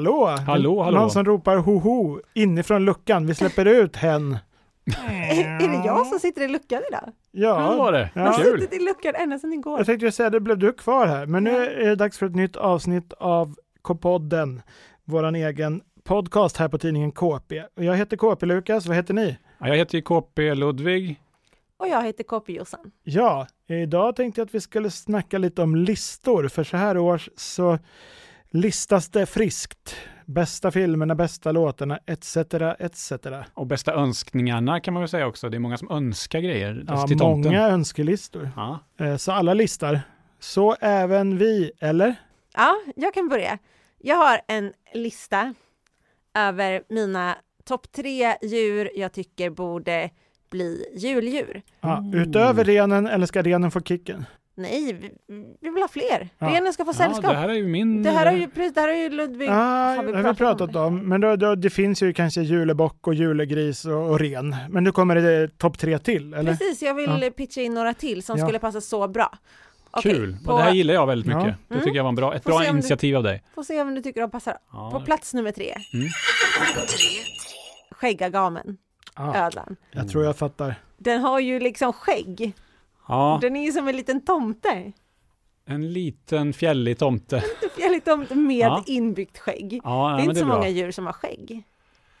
Hallå! Hallå, hallå. Någon som ropar ho-ho inifrån luckan. Vi släpper ut hen. Är det jag som sitter i luckan idag? Ja, Hur var det? Jag har Ja. Kul. suttit i luckan ända sedan igår. jag tänkte ju säga det, blev du kvar här? Men nu är det dags för ett nytt avsnitt av K-podden, våran egen podcast här på tidningen KP. Och jag heter KP Lukas, vad heter ni? Ja, jag heter ju KP Ludvig. Och jag heter KP Jossan. Ja, idag tänkte jag att vi skulle snacka lite om listor, för så här års så listas det friskt. Bästa filmerna, bästa låtarna, etc. etc. Och bästa önskningarna kan man väl säga också. Det är många som önskar grejer Ja, till tomten. många önskelistor. Ja. Eh, Så alla listar. Så även vi, eller? Ja, jag kan börja. Jag har en lista över mina topp tre djur jag tycker borde bli juldjur. Ja, Mm. utöver renen, eller ska renen få kicken? Nej, vi, vi vill ha fler. Ja. Renen ska få ja, sällskap. det här är ju min... Det här har ju, precis, det här har ju Ludvig Ja, har vi har vi pratat om. Men då, då, det finns ju kanske julebock och julegris och, och ren. Men nu kommer det topp tre till, eller? Precis, jag vill pitcha in några till som Ja. skulle passa så bra. Okej, Kul. på- Och det här gillar jag väldigt Ja. mycket. Det Mm. tycker jag var en bra, ett Får bra om du- initiativ av dig. Får se om du tycker de passar. Ja. På plats nummer tre. Mm. Skäggagamen, Ja, ödlan. jag tror jag fattar. Den har ju liksom skägg. Ja, Den är ju som en liten tomte. en liten fjällig tomte. En fjällig tomte med Ja. inbyggt skägg. Ja, det är inte det så är bra. många djur som har skägg.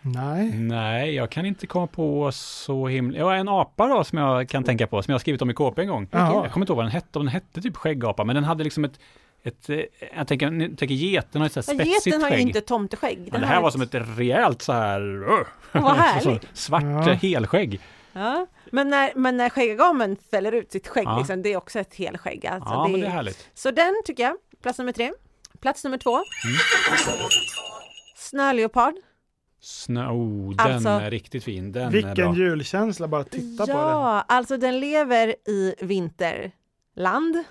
Nej. Nej, jag kan inte komma på så himla... Ja, en apa då som jag kan tänka på, som jag har skrivit om i KP en gång. Jaha. Jag kommer inte ihåg vad den hette, om den hette typ skäggapa, men den hade liksom ett... ett eh, jag tänker, ni tänker geten har ett så här Ja, spetsigt geten har ju skägg. inte tomteskägg. Den Men det här var som ett rejält så här... Vad så härligt. svart Ja. eh, helskägg. Ja. Men när, men när skäggagamen fäller ut sitt skägg, Ja. liksom, det är också ett helskägg. Alltså, Ja, det men det är... är härligt. Så den tycker jag, plats nummer tre. Plats nummer två. Mm. Snöleopard. Snö, oh, den Alltså- är riktigt fin. Den är Vilken julkänsla, bara titta på den. ja, alltså den lever i vinterland,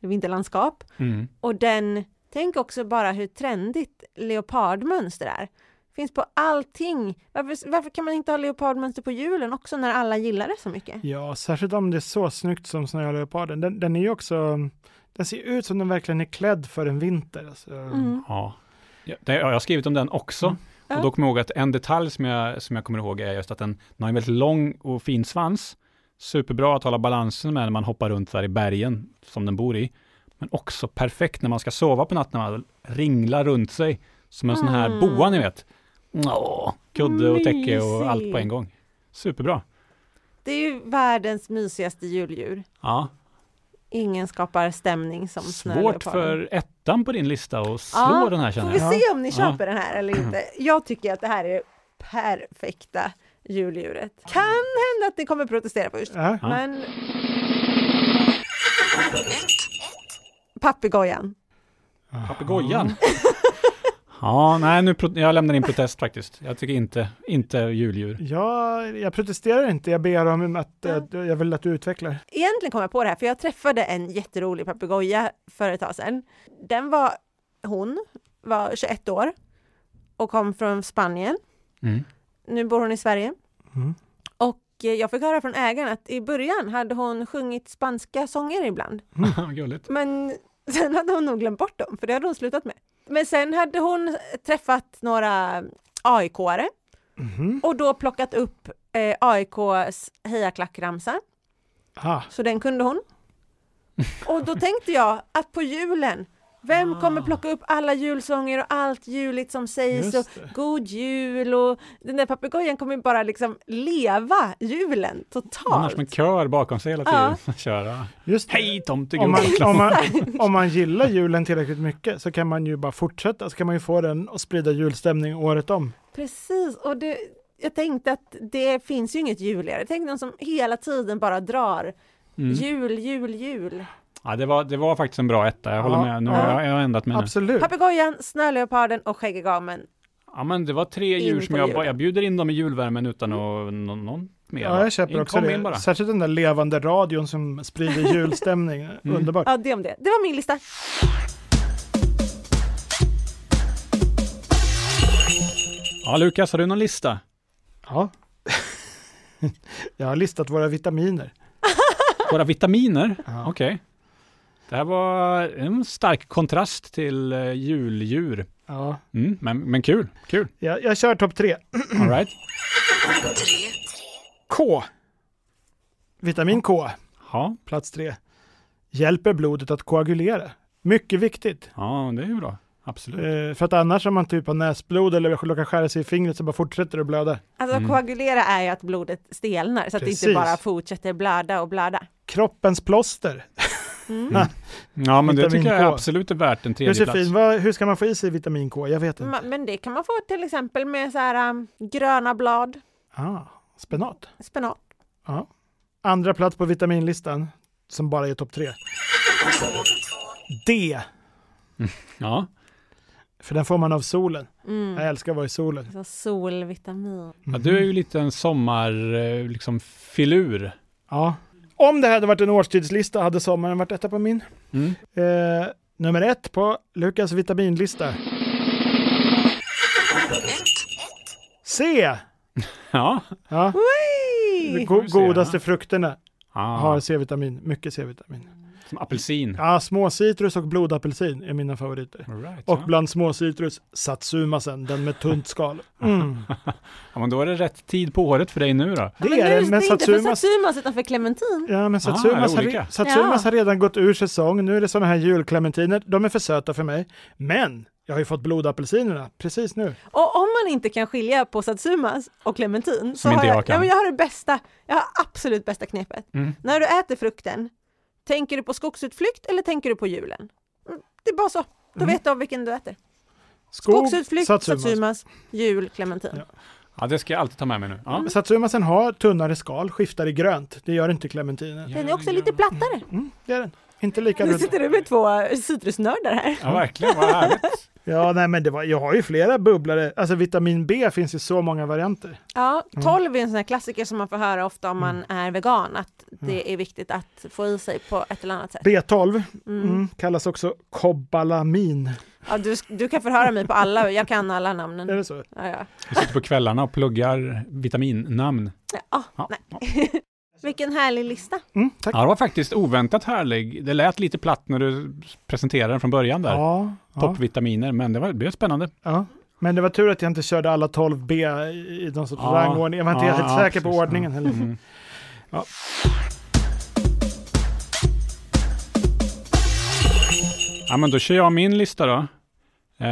vinterlandskap. Mm. Och den, tänk också bara hur trendigt leopardmönster är. Finns på allting. Varför, varför kan man inte ha leopardmönster på julen också när alla gillar det så mycket? Ja, särskilt om det är så snyggt som snöleoparden. Den, den är ju också, den ser ut som den verkligen är klädd för en vinter. Alltså. Mm. Ja. Det, jag har skrivit om den också. Mm. Ja. Och då kommer jag ihåg att en detalj som jag, som jag kommer ihåg är just att den, den har en väldigt lång och fin svans. Superbra att hålla balansen med när man hoppar runt där i bergen som den bor i. Men också perfekt när man ska sova på natten, när man ringlar runt sig som en sån här Mm. boa ni vet. Åh, kudde och täcke och allt på en gång. Superbra. Det är ju världens mysigaste juldjur. Ja, Ingen skapar stämning som svårt snöleoparden. för ettan på din lista att slå Ja, den här Får känner vi jag. Ja. se om ni Ja. köper den här eller inte. Jag tycker att det här är perfekta juldjuret. Kan hända att ni kommer protestera först. Ja. Ja. Men... Papegojan. Papegojan. ja, nej, nu jag lämnar in protest faktiskt. Jag tycker inte, inte juldjur. Ja, jag protesterar inte. Jag ber om att eh, jag vill att du utvecklar. Egentligen kom jag på det här för jag träffade en jätterolig papegoja för ett tag sedan. Den var, hon var 21 år och kom från Spanien. Mm. Nu bor hon i Sverige. Mm. Och eh, jag fick höra från ägaren att i början hade hon sjungit spanska sånger ibland. Gulligt. Men sen hade hon nog glömt bort dem, för det hade hon slutat med. Men sen hade hon träffat några AIK-are Mhm. och då plockat upp eh, AIKs hejaklackramsa, Ah, så den kunde hon. Och då tänkte jag att på julen, vem Ah. kommer plocka upp alla julsånger och allt juligt som sägs och. God jul och den där papegojan kommer ju bara liksom leva julen Annars totalt. med kör bakom sig hela Ja. tiden. Köra. Just det. Hej Om man, tomtegubben! om, man, om man gillar julen tillräckligt mycket så kan man ju bara fortsätta, så kan man ju få den att sprida julstämning året om. Precis, och det, jag tänkte att det finns ju inget juligare. Jag tänkte någon som hela tiden bara drar Mm. jul, jul, jul. Ja, det, var, det var faktiskt en bra etta, jag håller Ja, med. Nu ja. har jag, jag har ändrat mig. Absolut. Papegojan, snöleoparden och skäggegamen. Ja, men det var tre In djur som jag, jag bjuder in dem i julvärmen utan att någon, någon mer. Ja, jag köper In- också in bara. det. Särskilt den där levande radion som sprider julstämning. Mm. Underbart. Ja, det om det. Det var min lista. Ja, Lukas, har du någon lista? Ja. jag har listat våra vitaminer. Våra vitaminer? Ja. Okej. Det här var en stark kontrast till uh, juldjur. Ja. Mm, men, men kul, kul. Jag, jag kör topp tre. All right. K. Vitamin K, Ja, plats tre. Hjälper blodet att koagulera. Mycket viktigt. ja, det är ju bra. Absolut. Eh, för att annars om man typ har näsblod eller råkar skära sig i fingret så bara fortsätter det blöda. Alltså Mm. koagulera är ju att blodet stelnar så att det Precis. inte bara fortsätter blöda och blöda. Kroppens plåster. Mm. Mm. Ja, men det tycker jag absolut är värt en tredje plats. Josefin, vad, hur ska man få i sig vitamin K? Jag vet inte. Ma- Men det kan man få till exempel med så här um, gröna blad, Ah, spenat. spenat. Ja. Andra plats på vitaminlistan som bara är topp tre. D. Ja, För den får man av solen. Mm. Jag älskar att vara i solen. Så solvitamin. ja du är ju lite en sommar, eh, liksom filur. Ja. Om det hade varit en årstidslista hade sommaren varit etta på min. Mm. Eh, nummer ett på Lukas vitaminlista. C. Ja. Ja, de go- godaste frukterna Ah, har C-vitamin. Mycket C-vitamin. Som apelsin. Ja, småcitrus och blodapelsin är mina favoriter. Right, Och ja. bland småcitrus, satsumasen, den med tunt skal. Mm. ja, men då är det rätt tid på året för dig nu då. Det men är det, men det är inte för satsumas, satsumas utan för clementin. ja, men Ah, satsumas, är har, satsumas Ja. har redan gått ur säsong. Nu är det sådana här julklementiner. De är för söta för mig. Men jag har ju fått blodapelsinerna precis nu. Och om man inte kan skilja på satsumas och clementin så Som inte har jag jag, kan. ja, men jag har det bästa, jag har absolut bästa knepet. Mm. När du äter frukten, tänker du på skogsutflykt eller tänker du på julen? Mm, Det är bara så. Då Mm. vet du av vilken du äter. Skog, Skogsutflykt, satsumas. satsumas, jul, clementin. Ja. Ja, det ska jag alltid ta med mig nu. Ja. Men Satsumasen har tunnare skal, skiftar i grönt. Det gör inte clementinen. Den är också lite plattare. Mm, det är den. Inte lika Nu sitter du med två citrusnördar här. Ja, verkligen. Vad härligt. Ja, nej, men det var, jag har ju flera bubblare. Alltså vitamin B finns i så många varianter. Ja, Mm. 12 är en sån här klassiker som man får höra ofta om man är vegan, att det är viktigt att få i sig på ett eller annat sätt. B12 Mm. mm, kallas också kobalamin. Ja, du, du kan förhöra mig på alla, jag kan alla Är namnen. det så? Ja, ja. Du sitter på kvällarna och pluggar vitaminnamn. Ja, Ja. nej. Vilken härlig lista. Mm, tack. Ja, det var faktiskt oväntat härlig. Det lät lite platt när du presenterade den från början där. Ja, ja, Toppvitaminer, men det, var, det blev spännande. ja. Men det var tur att jag inte körde alla 12 B i någon sorts Ja, rangordning. Jag var inte ja, helt ja, säker på ordningen heller. Mm. Ja. Ja, men då kör jag min lista då. Eh,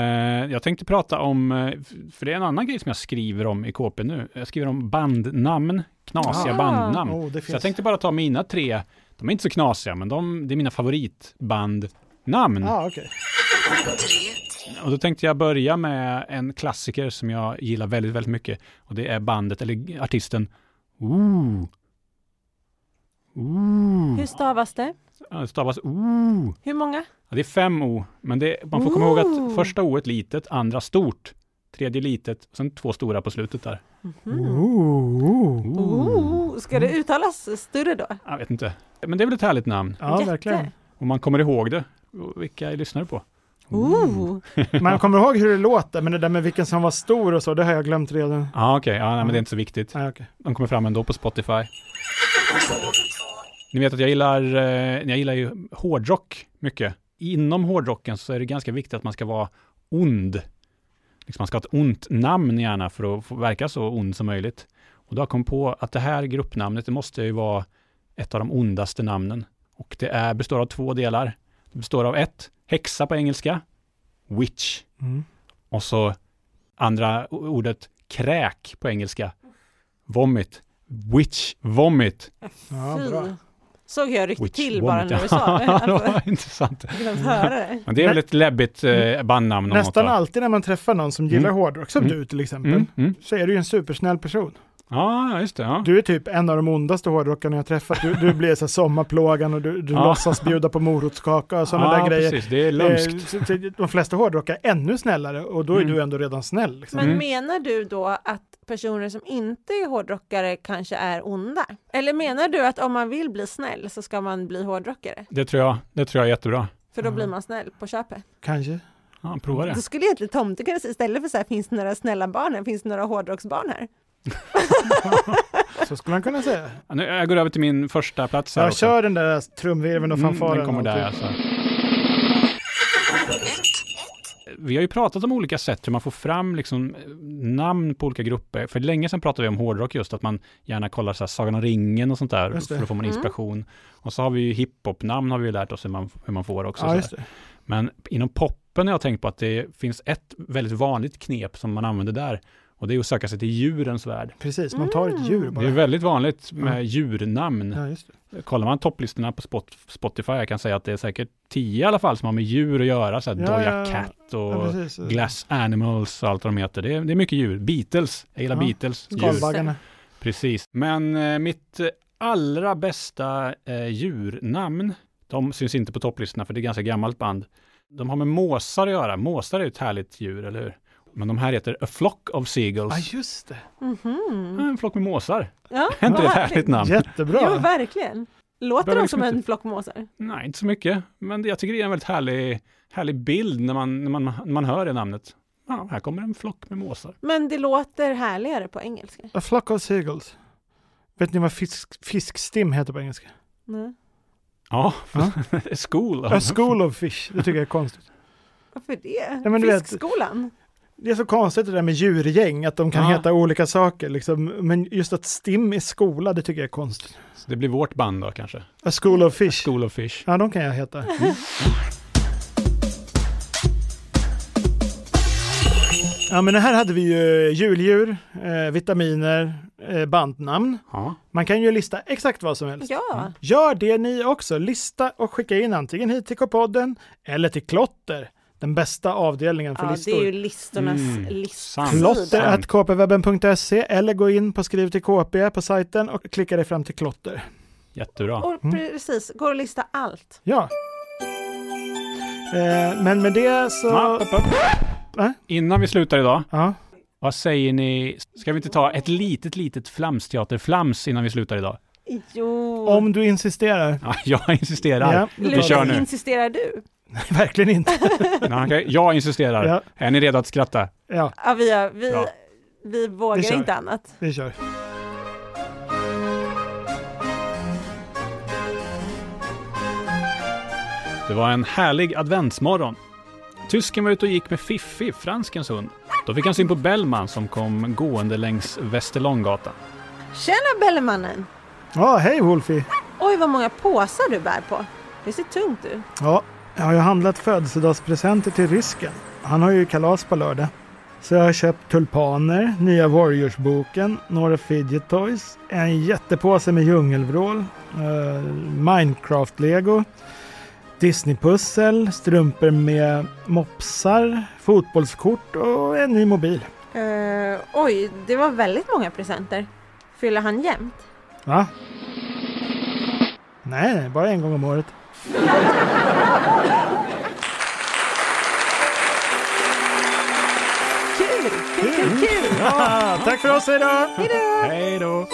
jag tänkte prata om, eh, för det är en annan grej som jag skriver om i KP nu. Jag skriver om bandnamn, knasiga Ah. bandnamn. Oh, det Så jag finns. tänkte bara ta mina tre, de är inte så knasiga, men de, det är mina favoritbandnamn. Ah, okej. Och då tänkte jag börja med en klassiker som jag gillar väldigt, väldigt mycket. Och det är bandet, eller artisten, Ooh. Ooh. Hur stavas det? Det stavas Ooh. Hur många? Ja, det är fem O, men det, man får komma ihåg att första O är litet, andra stort, tredje litet, och sen två stora på slutet där. Mhm. Ooh. Oh, ska det uttalas större då? Jag vet inte. Men det är väl ett härligt namn, Ja, Jätte. verkligen. om man kommer ihåg det. Vilka lyssnar på. Oh. Man kommer ihåg hur det låter, men det där med vilken som var stor och så, det har jag glömt redan. Ja, okej, ja, nej, men det är inte så viktigt. Nej, okej. De kommer fram ändå på Spotify. Ni vet att jag gillar, eh, jag gillar ju hårdrock mycket. Inom hårdrocken så är det ganska viktigt att man ska vara ond. Liksom man ska ha ett ont namn gärna för att få verka så ond som möjligt. Och då har jag kommit på att det här gruppnamnet, det måste ju vara ett av de ondaste namnen. Och det är, består av två delar. Det består av ett, häxa på engelska, witch, Mm. och så andra ordet kräk på engelska. Vomit. Witch vomit. Ja, bra. Såg jag ryckte till bara när du sa det. Ja, det Alltså, var intressant. höra det. Men det är väl ett läbbigt eh, bandnamn. om något, Nästan alltid när man träffar någon som gillar Mm. hårdrock, som Mm. du till exempel, Mm, mm. så är du ju en supersnäll person. Ja, just det. Ja. Du är typ en av de ondaste hårdrockarna jag träffat. Du, du blir så här sommarplågan och du, du Ja. låtsas bjuda på morotskaka och sådana ja, där grejer. precis. Det är lömskt. Eh, De flesta hårdrockare är ännu snällare och då är Mm. du ändå redan snäll. Liksom. Men Mm. menar du då att personer som inte är hårdrockare kanske är onda? Eller menar du att om man vill bli snäll så ska man bli hårdrockare? Det tror jag. Det tror jag är jättebra. För då blir man snäll på köpet. Kanske. Ja, prova det. Då skulle egentligen tomte kunna säga istället för så här, finns det några snälla barn här? Finns det några hårdrocksbarn här? Så skulle man kunna säga. Ja, nu, jag går över till min första plats här Jag också. kör den där trumvirveln och Mm, fanfaren. Den kommer där typ. alltså. Vi har ju pratat om olika sätt hur man får fram liksom, eh, namn på olika grupper. För länge sedan pratade vi om hårdrock just, att man gärna kollar så här Sagan om ringen och sånt där, för då får man Mm. inspiration. Och så har vi ju hiphop-namn har vi ju lärt oss hur man, hur man får också. Ja. Men inom poppen har jag tänkt på att det finns ett väldigt vanligt knep som man använder där. Och det är att söka sig till djurens värld. Precis, man tar ett djur Det är bara. väldigt vanligt med Ja. djurnamn. Ja, just det. Kollar man topplistorna på Spot, Spotify, jag kan säga att det är säkert tio i alla fall som har med djur att göra. Så här Ja, Doja ja. Cat och Ja. Glass Animals och allt vad de heter. Det är, det är mycket djur. Beatles, jag gillar Beatles. Skalbaggarna. Precis. Men eh, mitt eh, allra bästa eh, djurnamn, de syns inte på topplistorna för det är ganska gammalt band. De har med måsar att göra. Måsar är ju ett härligt djur, eller hur? Men de här heter A Flock of Seagulls. Ja, just det. Mhm. Ja, En flock med måsar. Ja, Är inte det ett härligt namn? Jättebra. Jo, verkligen. Låter Behöver de som en flock måsar? Nej, inte så mycket. Men jag tycker det är en väldigt härlig, härlig bild när man, när, man, när man hör det namnet. Ja, här kommer en flock med måsar. Men det låter härligare på engelska. A flock of seagulls. Vet ni vad fisk, fiskstim heter på engelska? Nej. Ja, Ja. school. A school of fish. Det tycker jag är konstigt. Varför det? Ja, du vet- Fiskskolan? Det är så konstigt det där med djurgäng, att de kan Ja. heta olika saker. Liksom. Men just att STIM är skola, det tycker jag är konstigt. Så det blir vårt band då kanske. A school of fish. School of Fish. Ja, de kan jag heta. Ja, men här hade vi ju juldjur, eh, vitaminer, eh, bandnamn. Ja. Man kan ju lista exakt vad som helst. Ja. Gör det ni också. Lista och skicka in antingen hit till K-podden eller till Klotter, den bästa avdelningen för ja, det listor. är ju listornas Mm, listsida. sant. Klotter Sant. at kpwebben.se eller gå in på skriv till KP på sajten och klicka dig fram till Klotter. Jättebra. Och Mm. precis, går att lista allt. Ja. Eh, men med det så... Ja, upp, upp. Va? Innan vi slutar idag, Ja. vad säger ni? Ska vi inte ta ett litet, litet flamsteater-flams innan vi slutar idag? Jo. Om du insisterar. Ja, jag insisterar. Ja, Vi kör nu. insisterar du? verkligen inte. Ja, okej. Jag insisterar. Ja, Är ni redo att skratta? ja, Ja, vi, har- vi, Bra. vi vågar inte annat. vi kör. Det var en härlig adventsmorgon. Tysken var ute och gick med Fiffi, franskens hund. Då fick han syn på Bellman som kom gående längs Västerlånggatan. Tjena Bellemannen! Ja, hej Wolfie. Oj, vad många påsar du bär på. Det ser tungt ut. Ja, jag har ju handlat födelsedagspresenter till risken. Han har ju kalas på lördag. Så jag har köpt tulpaner, nya Warriors-boken, några fidget toys, en jättepåse med djungelvrål, eh, Minecraft-lego, Disney-pussel, strumpor med mopsar, fotbollskort och en ny mobil. Eh, oj, det var väldigt många presenter. Fyller han jämt? Va? Nej, nej, bara en gång om året. Kul! Kul, kul, kul! Ja, tack för oss! Hej då! Hej då!